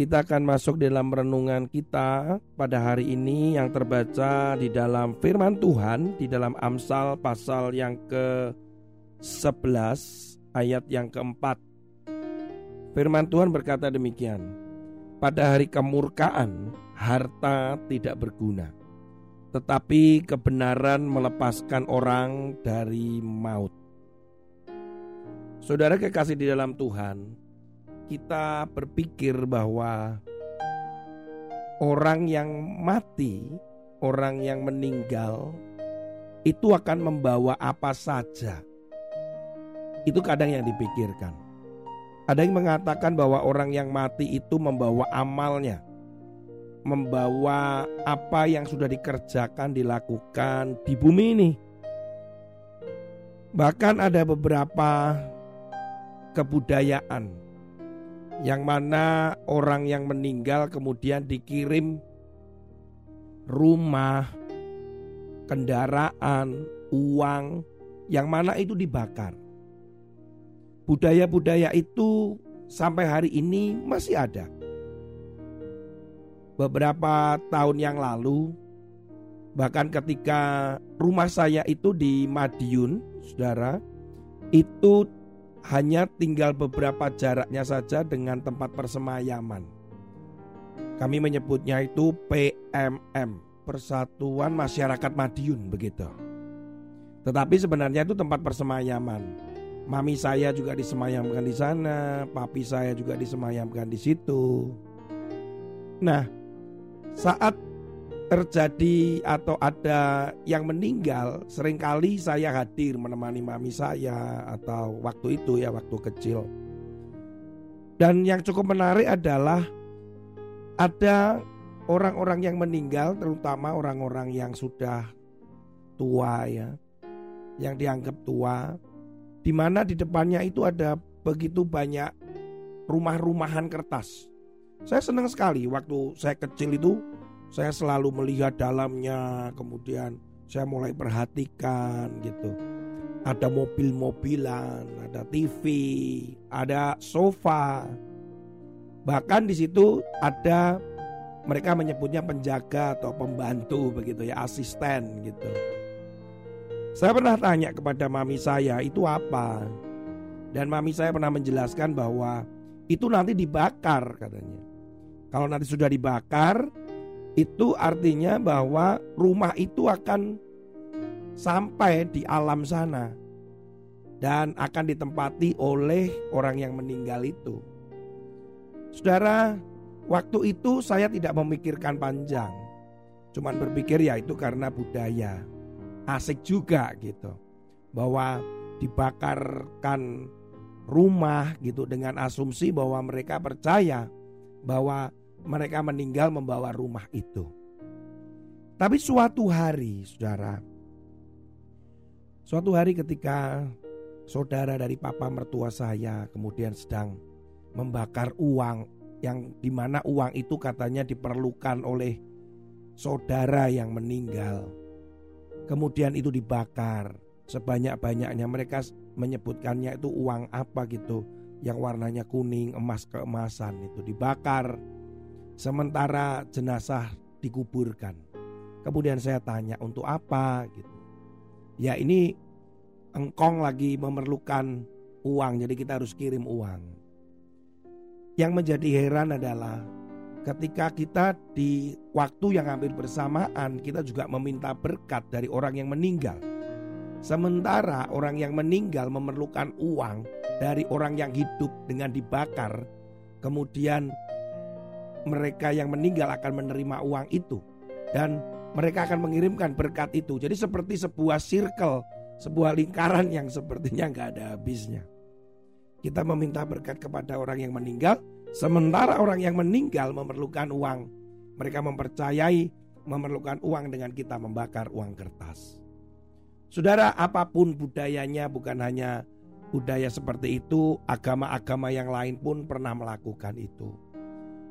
Kita akan masuk dalam renungan kita pada hari ini yang terbaca di dalam firman Tuhan Di dalam Amsal pasal yang ke-11 ayat yang keempat. Firman Tuhan berkata demikian Pada hari kemurkaan harta tidak berguna Tetapi kebenaran melepaskan orang dari maut. Saudara kekasih di dalam Tuhan, kita berpikir bahwa orang yang mati, orang yang meninggal, itu akan membawa apa saja. Itu kadang yang dipikirkan. Ada yang mengatakan bahwa orang yang mati itu membawa amalnya, membawa apa yang sudah dikerjakan, dilakukan di bumi ini. Bahkan ada beberapa kebudayaan yang mana orang yang meninggal kemudian dikirim rumah, kendaraan, uang yang mana itu dibakar. Budaya-budaya itu sampai hari ini masih ada. Beberapa tahun yang lalu bahkan ketika rumah saya itu di Madiun, Saudara, itu hanya tinggal beberapa jaraknya saja dengan tempat persemayaman. Kami menyebutnya itu PMM, Persatuan Masyarakat Madiun begitu. Tetapi sebenarnya itu tempat persemayaman. Mami saya juga disemayamkan di sana, papi saya juga disemayamkan di situ. Nah, saat terjadi atau ada yang meninggal, sering kali saya hadir menemani mami saya atau waktu itu ya waktu kecil. Dan yang cukup menarik adalah ada orang-orang yang meninggal terutama orang-orang yang sudah tua ya, yang dianggap tua, di mana di depannya itu ada begitu banyak rumah-rumahan kertas. Saya senang sekali waktu saya kecil itu saya selalu melihat dalamnya, kemudian saya mulai perhatikan gitu. Ada mobil-mobilan, ada TV, ada sofa. Bahkan di situ ada mereka menyebutnya penjaga atau pembantu begitu ya, asisten gitu. Saya pernah tanya kepada mami saya itu apa? Dan mami saya pernah menjelaskan bahwa itu nanti dibakar katanya. Kalau nanti sudah dibakar, itu artinya bahwa rumah itu akan sampai di alam sana dan akan ditempati oleh orang yang meninggal itu. Saudara, waktu itu saya tidak memikirkan panjang. Cuman berpikir ya itu karena budaya. Asik juga gitu. Bahwa dibakarkan rumah gitu dengan asumsi bahwa mereka percaya bahwa mereka meninggal membawa rumah itu. Tapi suatu hari, saudara, suatu hari ketika saudara dari papa mertua saya kemudian sedang membakar uang yang di mana uang itu katanya diperlukan oleh saudara yang meninggal. Kemudian itu dibakar sebanyak-banyaknya mereka menyebutkannya itu uang apa gitu yang warnanya kuning emas keemasan itu dibakar Sementara jenazah dikuburkan. Kemudian saya tanya untuk apa gitu. Ya ini engkong lagi memerlukan uang jadi kita harus kirim uang. Yang menjadi heran adalah ketika kita di waktu yang hampir bersamaan kita juga meminta berkat dari orang yang meninggal. Sementara orang yang meninggal memerlukan uang dari orang yang hidup dengan dibakar, kemudian mereka yang meninggal akan menerima uang itu dan mereka akan mengirimkan berkat itu. Jadi seperti sebuah circle, sebuah lingkaran yang sepertinya nggak ada habisnya. Kita meminta berkat kepada orang yang meninggal, sementara orang yang meninggal memerlukan uang. Mereka mempercayai memerlukan uang dengan kita membakar uang kertas. Saudara, apa pun budayanya bukan hanya budaya seperti itu, agama-agama yang lain pun pernah melakukan itu.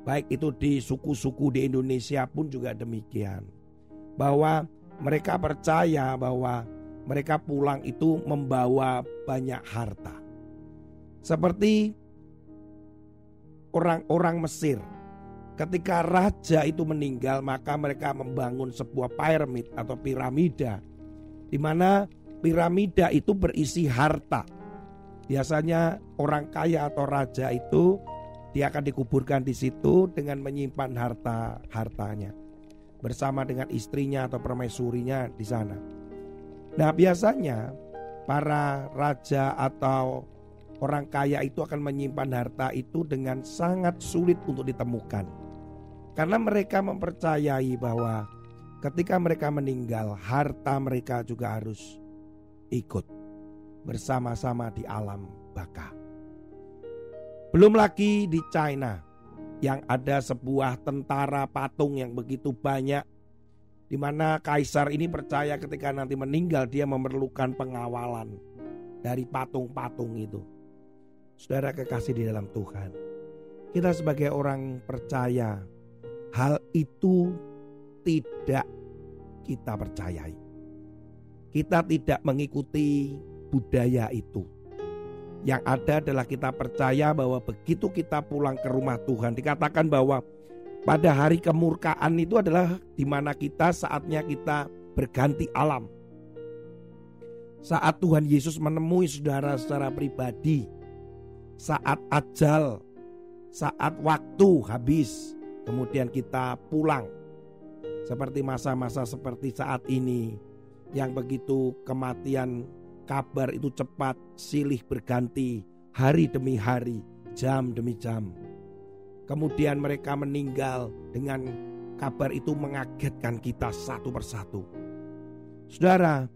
Baik itu di suku-suku di Indonesia pun juga demikian. Bahwa mereka percaya bahwa mereka pulang itu membawa banyak harta. Seperti orang-orang Mesir. Ketika raja itu meninggal, maka mereka membangun sebuah piramid atau piramida di mana piramida itu berisi harta. Biasanya orang kaya atau raja itu dia akan dikuburkan di situ dengan menyimpan harta hartanya bersama dengan istrinya atau permaisurinya di sana. Nah, biasanya para raja atau orang kaya itu akan menyimpan harta itu dengan sangat sulit untuk ditemukan. Karena mereka mempercayai bahwa ketika mereka meninggal, harta mereka juga harus ikut bersama-sama di alam baka. Belum lagi di China yang ada sebuah tentara patung yang begitu banyak di mana kaisar ini percaya ketika nanti meninggal dia memerlukan pengawalan dari patung-patung itu. Saudara kekasih di dalam Tuhan, kita sebagai orang percaya hal itu tidak kita percayai. Kita tidak mengikuti budaya itu. Yang ada adalah kita percaya bahwa begitu kita pulang ke rumah Tuhan dikatakan bahwa pada hari kemurkaan itu adalah di mana kita saatnya kita berganti alam. Saat Tuhan Yesus menemui saudara secara pribadi, saat ajal, saat waktu habis, kemudian kita pulang. Seperti masa-masa seperti saat ini yang begitu kematian kabar itu cepat silih berganti hari demi hari, jam demi jam. Kemudian mereka meninggal dengan kabar itu mengagetkan kita satu persatu. Saudara,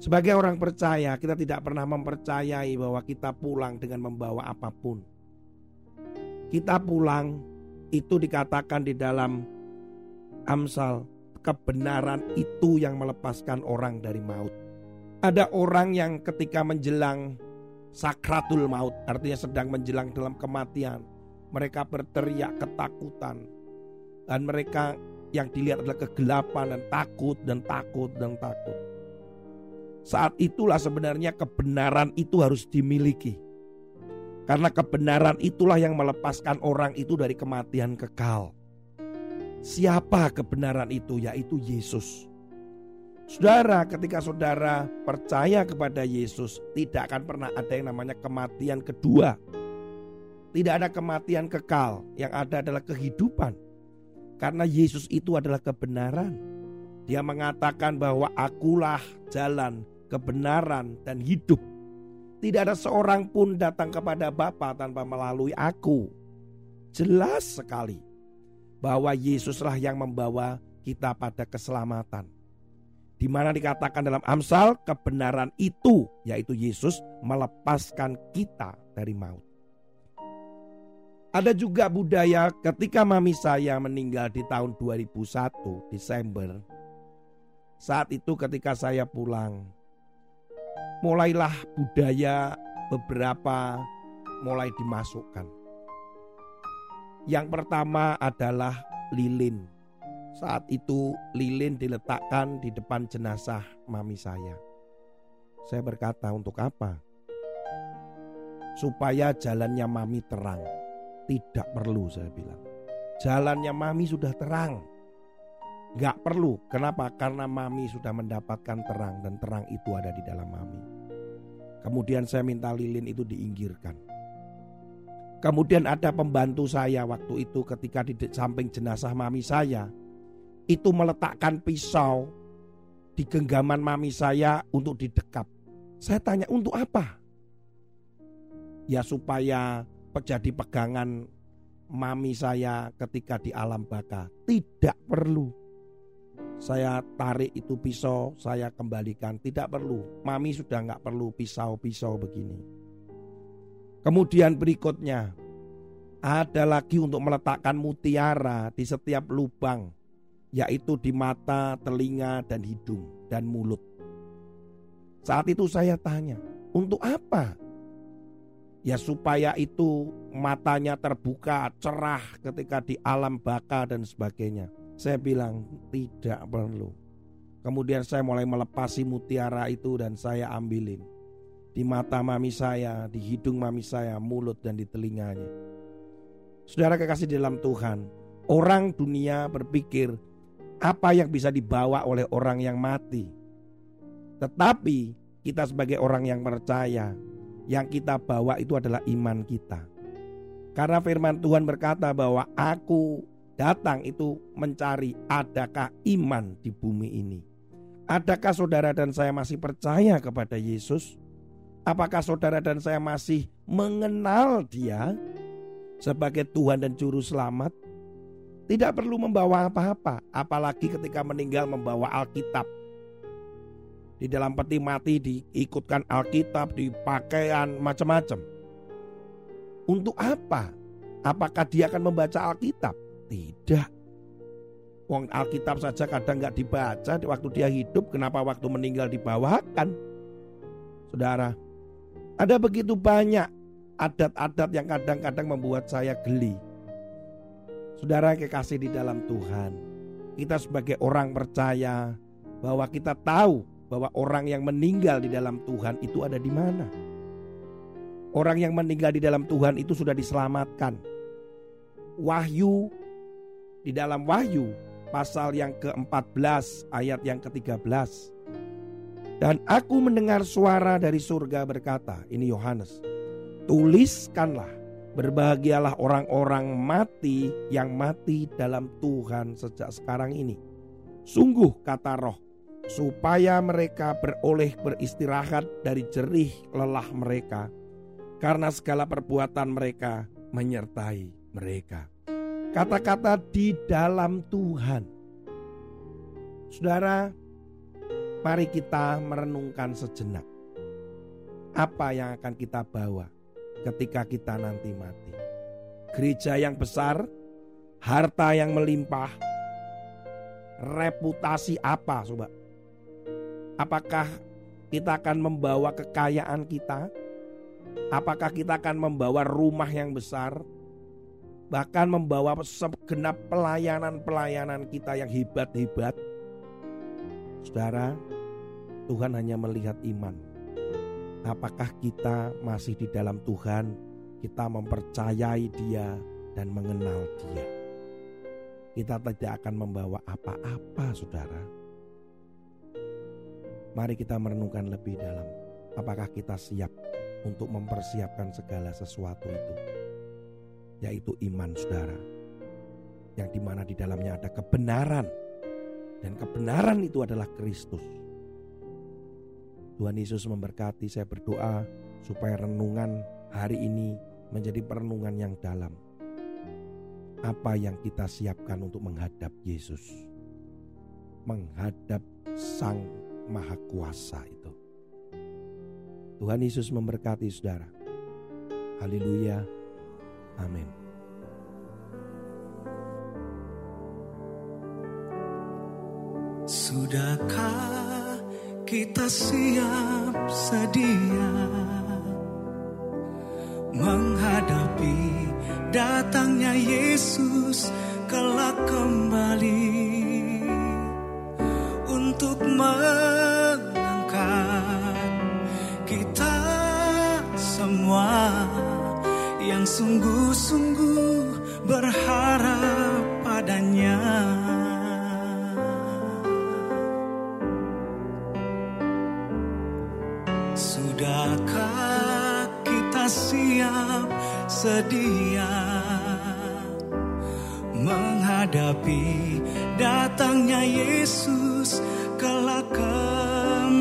sebagai orang percaya, kita tidak pernah mempercayai bahwa kita pulang dengan membawa apa pun. Kita pulang itu dikatakan di dalam Amsal, kebenaran itu yang melepaskan orang dari maut. Ada orang yang ketika menjelang sakratul maut, artinya sedang menjelang dalam kematian, mereka berteriak ketakutan. Dan mereka yang dilihat adalah kegelapan dan takut dan takut dan takut. Saat itulah sebenarnya kebenaran itu harus dimiliki. Karena kebenaran itulah yang melepaskan orang itu dari kematian kekal. Siapa kebenaran itu? Yaitu Yesus. Saudara, ketika saudara percaya kepada Yesus, tidak akan pernah ada yang namanya kematian kedua. Tidak ada kematian kekal, yang ada adalah kehidupan. Karena Yesus itu adalah kebenaran. Dia mengatakan bahwa akulah jalan, kebenaran, dan hidup. Tidak ada seorang pun datang kepada Bapa tanpa melalui aku. Jelas sekali bahwa Yesuslah yang membawa kita pada keselamatan. Di mana dikatakan dalam Amsal kebenaran itu yaitu Yesus melepaskan kita dari maut. Ada juga budaya ketika mami saya meninggal di tahun 2001 Desember. Saat itu ketika saya pulang, mulailah budaya beberapa mulai dimasukkan. Yang pertama adalah lilin. Saat itu lilin diletakkan di depan jenazah mami saya. Saya berkata untuk apa? Supaya jalannya mami terang tidak perlu saya bilang. Jalannya mami sudah terang. Gak perlu. Kenapa? Karena mami sudah mendapatkan terang dan terang itu ada di dalam mami. Kemudian saya minta lilin itu diinggirkan. Kemudian ada pembantu saya waktu itu ketika di samping jenazah mami saya. Itu meletakkan pisau di genggaman mami saya untuk didekap. Saya tanya untuk apa? Ya supaya jadi pegangan mami saya ketika di alam baka. Tidak perlu. Saya tarik itu pisau, saya kembalikan. Tidak perlu. Mami sudah nggak perlu pisau-pisau begini. Kemudian berikutnya ada lagi untuk meletakkan mutiara di setiap lubang yaitu di mata, telinga, dan hidung, dan mulut. Saat itu saya tanya, untuk apa? Ya supaya itu matanya terbuka, cerah ketika di alam baka dan sebagainya. Saya bilang tidak perlu. Kemudian saya mulai melepasi mutiara itu dan saya ambilin. Di mata mami saya, di hidung mami saya, mulut dan di telinganya. Saudara kekasih dalam Tuhan, orang dunia berpikir apa yang bisa dibawa oleh orang yang mati. Tetapi kita sebagai orang yang percaya, yang kita bawa itu adalah iman kita. Karena firman Tuhan berkata bahwa aku datang itu mencari adakah iman di bumi ini. Adakah saudara dan saya masih percaya kepada Yesus? Apakah saudara dan saya masih mengenal Dia sebagai Tuhan dan Juru Selamat? Tidak perlu membawa apa-apa, apalagi ketika meninggal membawa Alkitab. Di dalam peti mati diikutkan Alkitab, di pakaian macam-macam. Untuk apa? Apakah dia akan membaca Alkitab? Tidak. Wong Alkitab saja kadang nggak dibaca waktu dia hidup, kenapa waktu meninggal dibawakan? Saudara, ada begitu banyak adat-adat yang kadang-kadang membuat saya geli. Saudara kekasih di dalam Tuhan, kita sebagai orang percaya bahwa kita tahu bahwa orang yang meninggal di dalam Tuhan itu ada di mana. Orang yang meninggal di dalam Tuhan itu sudah diselamatkan. Wahyu di dalam Wahyu pasal yang ke-14 ayat yang ke-13. Dan aku mendengar suara dari surga berkata, ini Yohanes, tuliskanlah Berbahagialah orang-orang mati yang mati dalam Tuhan sejak sekarang ini. Sungguh kata roh, supaya mereka beroleh beristirahat dari jerih lelah mereka. Karena segala perbuatan mereka menyertai mereka. Kata-kata di dalam Tuhan. Saudara, mari kita merenungkan sejenak. Apa yang akan kita bawa? Ketika kita nanti mati. Gereja yang besar, harta yang melimpah, reputasi apa coba? Apakah kita akan membawa kekayaan kita? Apakah kita akan membawa rumah yang besar? Bahkan membawa segenap pelayanan-pelayanan kita yang hebat-hebat. Saudara, Tuhan hanya melihat iman Apakah kita masih di dalam Tuhan? Kita mempercayai Dia dan mengenal Dia. Kita tidak akan membawa apa-apa, saudara. Mari kita merenungkan lebih dalam. Apakah kita siap untuk mempersiapkan segala sesuatu itu, yaitu iman, saudara, yang di mana di dalamnya ada kebenaran, dan kebenaran itu adalah Kristus. Tuhan Yesus memberkati saya berdoa supaya renungan hari ini menjadi perenungan yang dalam. Apa yang kita siapkan untuk menghadap Yesus? Menghadap Sang Maha Kuasa itu. Tuhan Yesus memberkati saudara. Haleluya. Amin. Sudahkah kita siap sedia menghadapi datangnya Yesus kelak kembali datangnya Yesus kelak kembali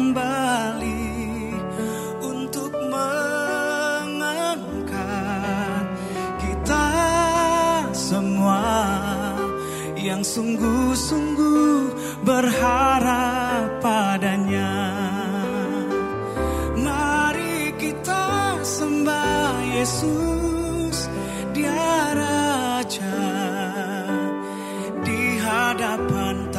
untuk mengangkat kita semua yang sungguh-sungguh berharap padanya. Mari kita sembah Yesus. Hadapan